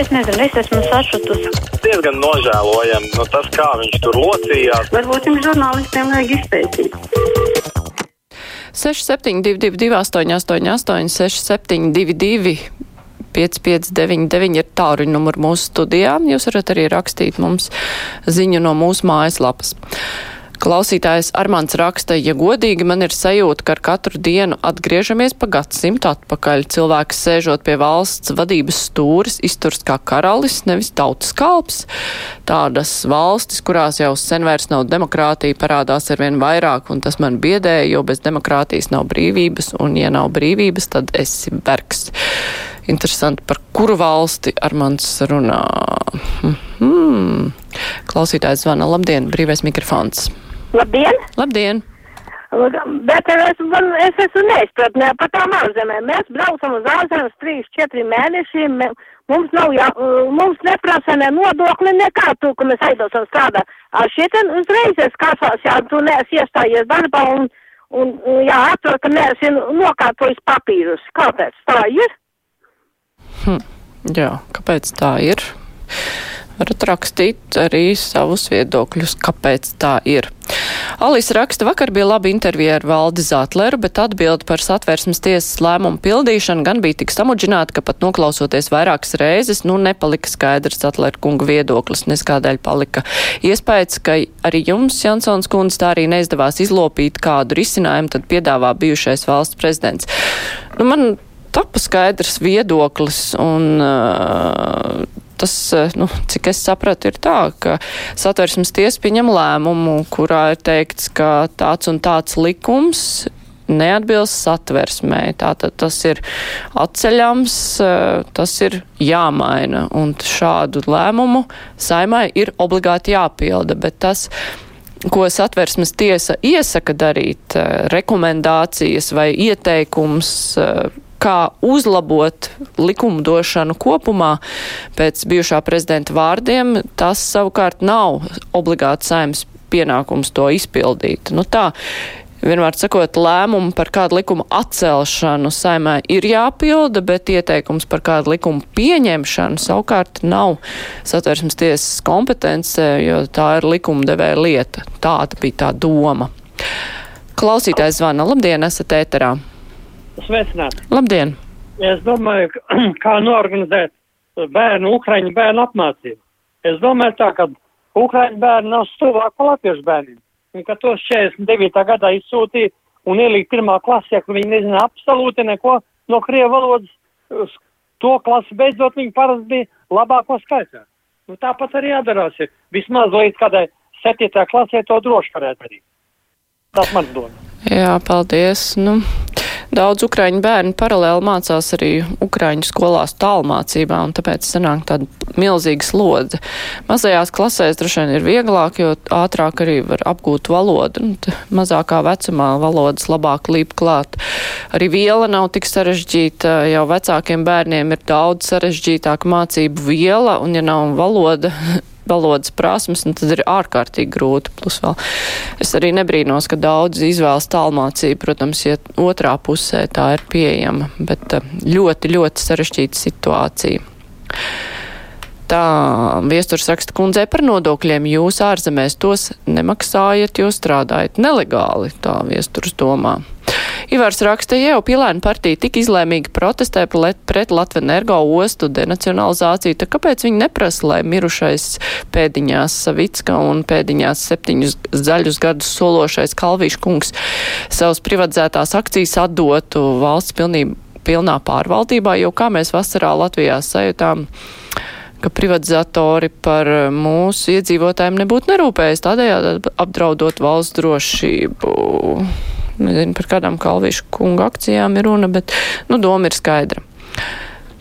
es nezinu, es esmu sašutusi. Diezgan nožēlojami nu, tas, kā viņš tur locījās. Varbūt jums žurnālistiem vajag izpētīt. 6722, 888, 672, 5599 ir tāruņa numur mūsu studijā. Jūs varat arī rakstīt mums ziņu no mūsu mājaslapas. Klausītājs Armāns raksta, ja godīgi man ir sajūta, ka ar katru dienu atgriežamies pa gadsimtu atpakaļ. Cilvēks sēžot pie valsts vadības stūris, izturs kā karalis, nevis tautas kalps. Tādas valstis, kurās jau sen vairs nav demokrātija, parādās arvien vairāk, un tas man biedē, jo bez demokrātijas nav brīvības, un ja nav brīvības, tad esi vergs. Interesanti, par kuru valsti Armāns runā. Hmm. Klausītājs zvana. Labdien, brīvais mikrofons. Labdien! Labdien! Bet es, man, es esmu neizpratnē par tām ārzemēm. Mēs braucam uz ārzemēs 3-4 mēnešiem. mē- Mums nav jā, mums neprasa ne nodokli, nekā tu, ka mēs aidosim strādāt. Ar šitien uzreiz es kāsās, ja tu neesi iestājies darbā un, un jā, atver, ka neesi nokārtojis papīrus. Kāpēc tā ir? Jā, kāpēc tā ir? Varat rakstīt arī savus viedokļus, kāpēc tā ir. Alis raksta, vakar bija laba intervija ar Valdi Zātleru, bet atbildi par satversmes tiesas lēmumu pildīšanu gan bija tik samudžināta, ka pat noklausoties vairākas reizes, nu nepalika skaidrs Zātleru kunga viedoklis, nes kādēļ palika iespējas, ka arī jums, Jansons kundze, tā arī neizdevās izlopīt kādu risinājumu, tad piedāvā bijušais valsts prezidents. Nu, man tapa skaidrs viedoklis un uh, tas, uh, nu, cik es sapratu, ir tā, ka satversmes tiesa pieņem lēmumu, kurā ir teikts, ka tāds un tāds likums neatbilst satversmē. Tātad tas ir atceļams, uh, tas ir jāmaina, un šādu lēmumu saimai ir obligāti jāpilda, bet tas ko satversmes tiesa iesaka darīt, uh, rekomendācijas vai ieteikums, kā uzlabot likumdošanu kopumā pēc bijušā prezidenta vārdiem, tas savukārt nav obligāti saimnes pienākums to izpildīt. Nu tā, vienmēr sakot, lēmumu par kādu likumu atcelšanu saimē ir jāpilda, bet ieteikums par kādu likumu pieņemšanu savukārt nav satversmes tiesas kompetence, jo tā ir likumdevēja lieta. Tāda bija tā doma. Klausītājs zvana. Labdien, esat ēterā. Sveicināti! Labdien! Es domāju, kā norganizēt bērnu, ukraiņu bērnu apmācību. Es domāju tā, ka ukraiņu bērni nav stuvāk latviešu bērniem. Un ka tos 49. gadā izsūtīja un ielika pirmā klasē, kur viņi nezina absolūti neko no krievu valodas. To klasi beidzot viņi parasti bija labāko skaitā. Nu, tāpat arī jādarās. Vismaz līdz kādai 7. klasē to droši varētu darīt. Tas mans domas. Jā, paldies. Nu, daudz ukraiņu bērnu paralēli mācās arī ukraiņu skolās tālmācībā, un tāpēc sanāk tāda milzīga slodze. Mazajās klasēs droši vien ir vieglāk, jo ātrāk arī var apgūt valodu, un t- mazākā vecumā valodas labāk līp klāt. Arī viela nav tik sarežģīta, jau vecākiem bērniem ir daudz sarežģītāka mācību viela, un ja nav valoda, valodas prasmes, un tad ir ārkārtīgi grūti. Plus vēl es arī nebrīnos, ka daudz izvēlas tālmācību, protams, ja otrā pusē tā ir pieejama, bet eh, ļoti, ļoti sarežģīta situācija. Tā viesturs raksta kundzei par nodokļiem. Jūs ārzemēs tos nemaksājat, jo strādājat nelegāli, tā viesturs domā. Ivars raksta, ja jau Pilēna partija tik izlēmīgi protestē pret, pret Latvenergo ostu denacionalizāciju, tad kāpēc viņi neprasa, lai mirušais pēdiņās Savicka un pēdiņās septiņus zaļus gadus sološais Kalvīšu kungs savus privatizētās akcijas atdotu valsts pilnībā, pilnā pārvaldībā, jo kā mēs vasarā Latvijā sajūtām, ka privatizatori par mūsu iedzīvotājiem nebūtu nerūpējis, tādējādi apdraudot valsts drošību. Nezinu, par kādām kalvīšu kunga akcijām ir runa, bet, nu, doma ir skaidra.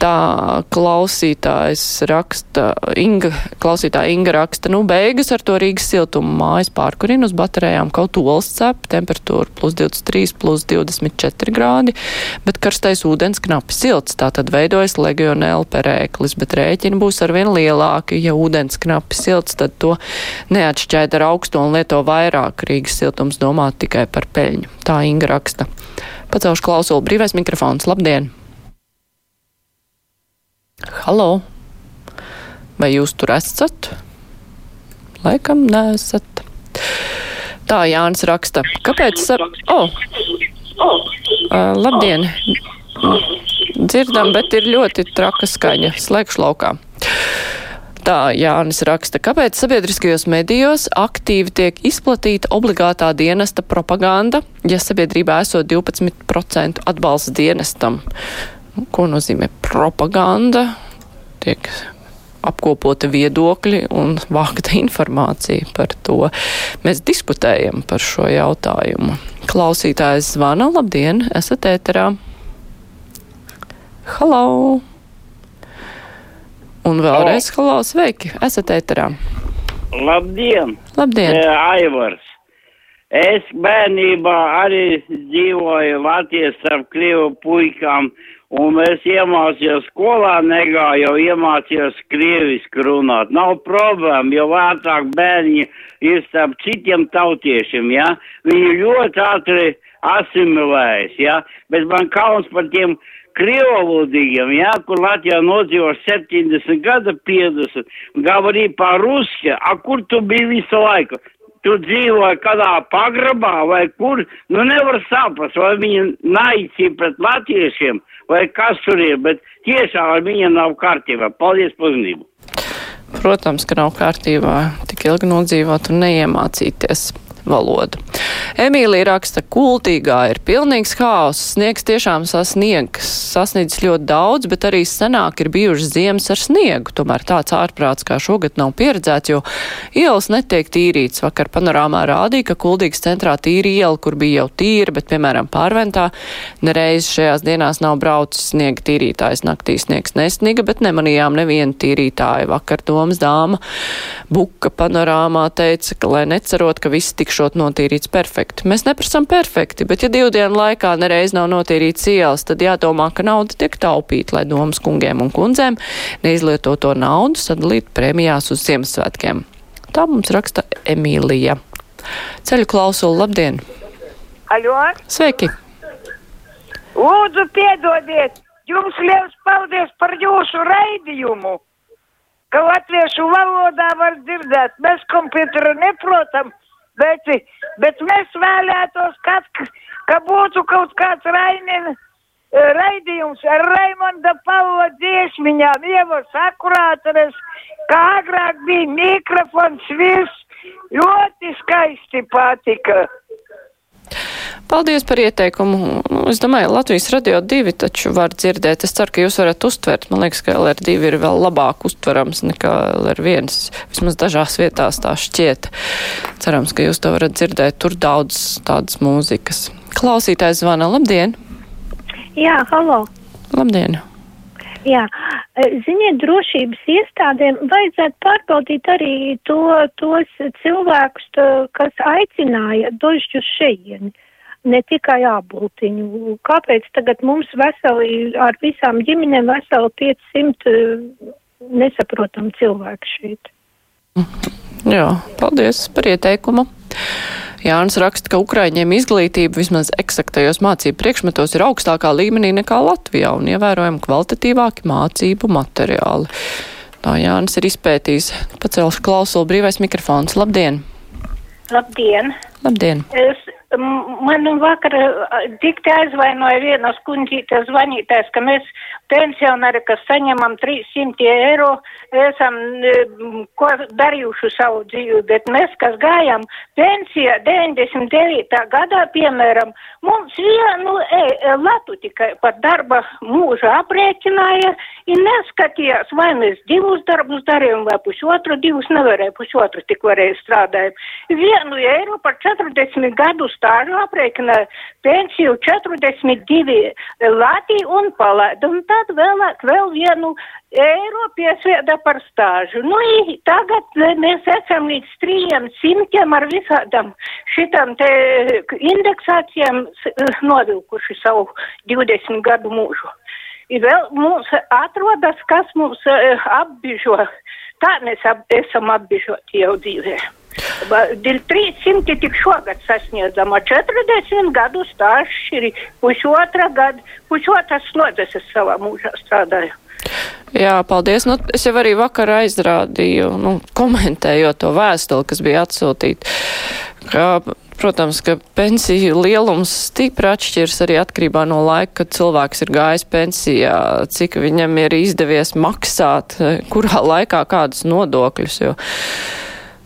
Tā klausītājs raksta, Inga, klausītāja Inga raksta, nu, beigas ar to Rīgas siltumu mājas pārkurinu uz baterijām kaut olas cep, temperatūra plus 23, plus 24 grādi, bet karstais ūdens knapi silts, tā tad veidojas legionēla perēklis, bet rēķini būs arvien lielāki, ja ūdens knapi silts, tad to neatšķaida ar augsto un lieto vairāk. Rīgas siltums domā tikai par peļņu. Tā Inga raksta. Pacelšu klausulu brīvais mikrofons. Labdien! Halo! Vai jūs tur esat? Laikam nesat. Tā Jānis raksta. Kāpēc? O! Oh. Uh, labdien! Dzirdam, bet ir ļoti traka skaņa. Slēgšu laukā. Tā Jānis raksta, kāpēc sabiedriskajos medijos aktīvi tiek izplatīta obligātā dienesta propaganda, ja sabiedrībā esot 12% atbalsts dienestam. Ko nozīmē propaganda? Tiek apkopota viedokļi un vākta informācija par to. Mēs diskutējam par šo jautājumu. Klausītājs zvana, labdien, esat ēterā. Halo! Un vēlreiz halo, sveiki, esat ēterā. Labdien! Labdien! E, Aivars! Es bērnībā arī dzīvoju Latvijas starp Krievu puikām Un es iemācījos skolā, negāju, jau iemācījos krievisku runāt. Nav problēma, jo vētāk bērni ir starp citiem tautiešiem, ja? Viņi ļoti ātri asimilējas, ja? Bet man kauns par tiem krievlodīgiem, ja? Kur Latvijā nodzīvo 70 gada 50, gavarī par-ruski, a kur tu biji visu laiku? Tu dzīvoji kādā pagrabā vai kur, nu nevar saprast, vai viņi naicīja pret latviešiem vai kas tur ir, bet tiešām ar viņiem nav kārtībā. Paldies par uzmanību! Protams, ka nav kārtībā tik ilgi nodzīvot un neiemācīties valodu. Emīlija raksta, kultīgā ir pilnīgs haoss, sniegs tiešām sasniegs, sasniedzis ļoti daudz, bet arī senāk ir bijušas ziemas ar sniegu. Tomēr tāds ārprāts kā šogad nav pieredzēts, jo ielas netiek tīrīts. Vakar panorāmā rādīja, ka kuldīgas centrā tīra iela, kur bija jau tīra, bet, piemēram, pārventā nereiz šajās dienās nav braucis sniega tīrītājs. Naktī sniegs nesniga, bet nemanījām nevienu tīrītāju. Vakar domas dāma Buka panorāmā teica, ka, lai necerot, ka viss tikšot notīrīts perfekti. Mēs neprasam perfekti, bet ja divu dienu laikā nereiz nav notīrīts ielas, tad jādomā, ka nauda tiek taupīta, lai domas kungiem un kundzēm neizlietoto naudu sadalītu prēmijās uz Ziemassvētkiem. Tā mums raksta Emīlija. Ceļu klausulu, labdien! Aļo! Sveiki! Lūdzu, piedodiet! Jums liels paldies par jūsu raidījumu! Ka latviešu valodā var dzirdēt, mēs komputeru neprotam, Bet, bet mēs vēlētos, kad, ka būtu kaut kāds Rainin raidījums ar Raimonda Pavla dziesmiņām, ievas akurātares, kā agrāk bija mikrofons, viss. Ļoti skaisti patika. Paldies par ieteikumu. Nu, es domāju, Latvijas radio divi taču var dzirdēt. Es ceru, ka jūs varat uztvert. Man liekas, ka LR2 ir vēl labāk uztverams nekā LR1. Vismaz dažās vietās tā šķiet. Cerams, ka jūs to varat dzirdēt. Tur daudz tādas mūzikas. Klausītājs zvana. Labdien! Jā, halo! Labdien! Jā, ziniet, drošības iestādēm vajadzētu pārbaudīt arī to, tos cilvēkus, to, kas aicināja dožģu šejieni ne tikai āboltiņu. Kāpēc tagad mums veseli ar visām ģimenēm veseli 500 eh, nesaprotam cilvēku šeit? Jā, paldies par ieteikumu. Jānis raksta, ka Ukraiņiem izglītība vismaz eksaktajos mācību priekšmetos ir augstākā līmenī nekā Latvijā un ievērojami kvalitatīvāki mācību materiāli. Tā Jānis ir izpētījis. Pacelšu klausulu brīvais mikrofons. Labdien! Labdien! Labdien! Es Man vakar dikti aizvainoja vienas kundzītes zvanītājs, ka mēs pensionāri, kas saņemam 300 eiro, esam ko darījuši savu dzīvi, bet mēs, kas gājam pensijā 99. gadā, piemēram, mums vienu e, latu tikai par darba mūža aprēķināja un neskatījās, vai mēs divus darbus darījām, vai pusotru, divus nevarēja, pusotru tik varēja strādāt. Vienu eiro par 40 gadus stāžu aprēķināja pensiju 42 Latviju un palaida. Un tad vēlāk vēl vienu eiro piesvieda par stāžu. Nu, tagad mēs esam līdz 300 ar visādam šitam te indeksācijām novilkuši savu 20 gadu mūžu. Ir vēl mums atrodas, kas mums uh, apbižo. Tā mēs ap, esam apbižoti jau dzīvē. 300 tik šogad sasniedzama, 40 gadu stāsts ir pusotra gada, pusotras slodzes es savā mūžā strādāju. Jā, paldies. Nu, es jau arī vakar aizrādīju, nu, komentējot to vēstuli, kas bija atsūtīta, ka, protams, ka pensiju lielums stipri atšķirs arī atkarībā no laika, kad cilvēks ir gājis pensijā, cik viņam ir izdevies maksāt, kurā laikā kādus nodokļus, jo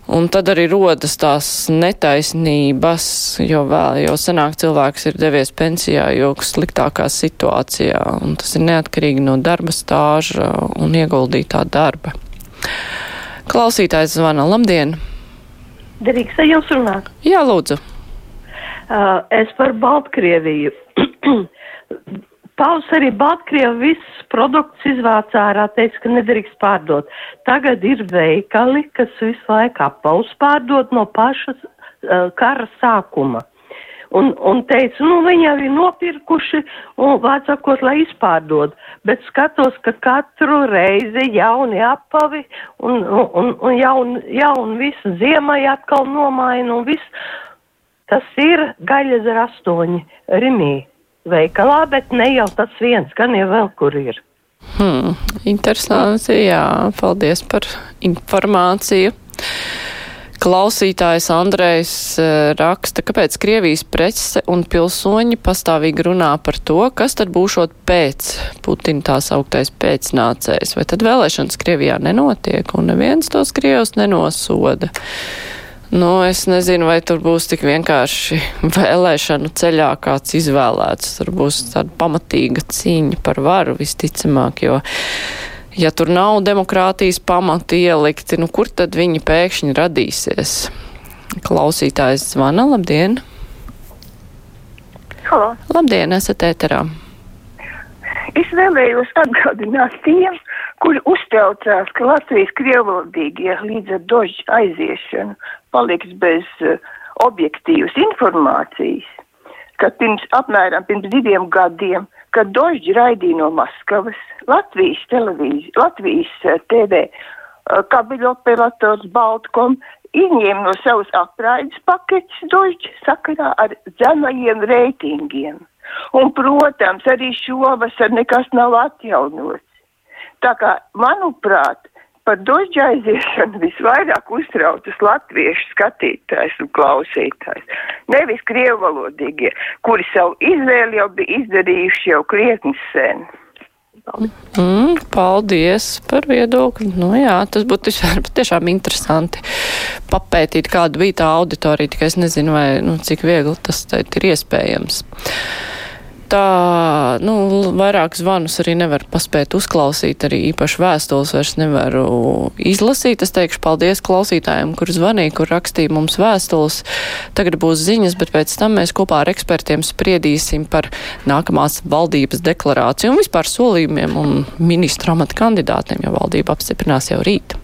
Un tad arī rodas tās netaisnības, jo vēl, jo senāk cilvēks ir devies pensijā, jo sliktākā situācijā, un tas ir neatkarīgi no darba stāža un ieguldītā darba. Klausītājs zvana. Labdien! Derīgs, vai jums runāt? Jā, lūdzu. Uh, es par Baltkrieviju. Pavasarī Baltkrievi visus produktus izvāca ārā, teica, ka nedrīkst pārdot. Tagad ir veikali, kas visu laiku apaus pārdot no pašas uh, kara sākuma. Un, un teica, nu, viņi jau ir nopirkuši, un vācākot, lai izpārdod. Bet skatos, ka katru reizi jauni apavi, un, un, un jaun, jaun visu ziemai atkal nomaina, un viss. Tas ir gaļas ar astoņi rimī veikalā, bet ne jau tas viens, gan jau vēl kur ir. Hmm, interesanti, jā, paldies par informāciju. Klausītājs Andrejs raksta, kāpēc Krievijas prece un pilsoņi pastāvīgi runā par to, kas tad būšot pēc Putina tās augtais pēcnācējs. Vai tad vēlēšanas Krievijā nenotiek un neviens tos Krievus nenosoda? Nu, es nezinu, vai tur būs tik vienkārši vēlēšanu ceļā kāds izvēlēts. Tur būs tāda pamatīga cīņa par varu visticamāk, jo, ja tur nav demokrātijas pamati ielikti, nu kur tad viņi pēkšņi radīsies? Klausītājs zvana, labdien! Halo. Labdien, esat ēterā! Es vēlējos atgādināt tiem, kuri uztraucās, ka Latvijas krievlodīgie līdz ar dožu aiziešanu paliks bez uh, objektīvas informācijas, ka pirms apmēram pirms diviem gadiem, kad dožģi raidīja no Maskavas, Latvijas televīzija, Latvijas uh, TV uh, kabeļu operators Baltkom izņēma no savas apraides paketes dožģi sakarā ar zemajiem reitingiem. Un, protams, arī šovasar nekas nav atjaunots. Tā kā, manuprāt, par doģu aiziešanu visvairāk uztraucas latviešu skatītājs un klausītājs. Nevis krievalodīgie, kuri savu izvēli jau bija izdarījuši jau krietni sen. Mm, paldies par viedokli. Nu, jā, tas būtu tiešām interesanti papētīt, kāda bija tā auditorija, tikai es nezinu, vai, nu, cik viegli tas ir iespējams tā, nu, vairāk zvanus arī nevar paspēt uzklausīt, arī īpaši vēstules vairs nevaru izlasīt. Es teikšu paldies klausītājiem, kur zvanīja, kur rakstīja mums vēstules. Tagad būs ziņas, bet pēc tam mēs kopā ar ekspertiem spriedīsim par nākamās valdības deklarāciju un vispār solījumiem un ministra amata kandidātiem, jo valdība apstiprinās jau rīt.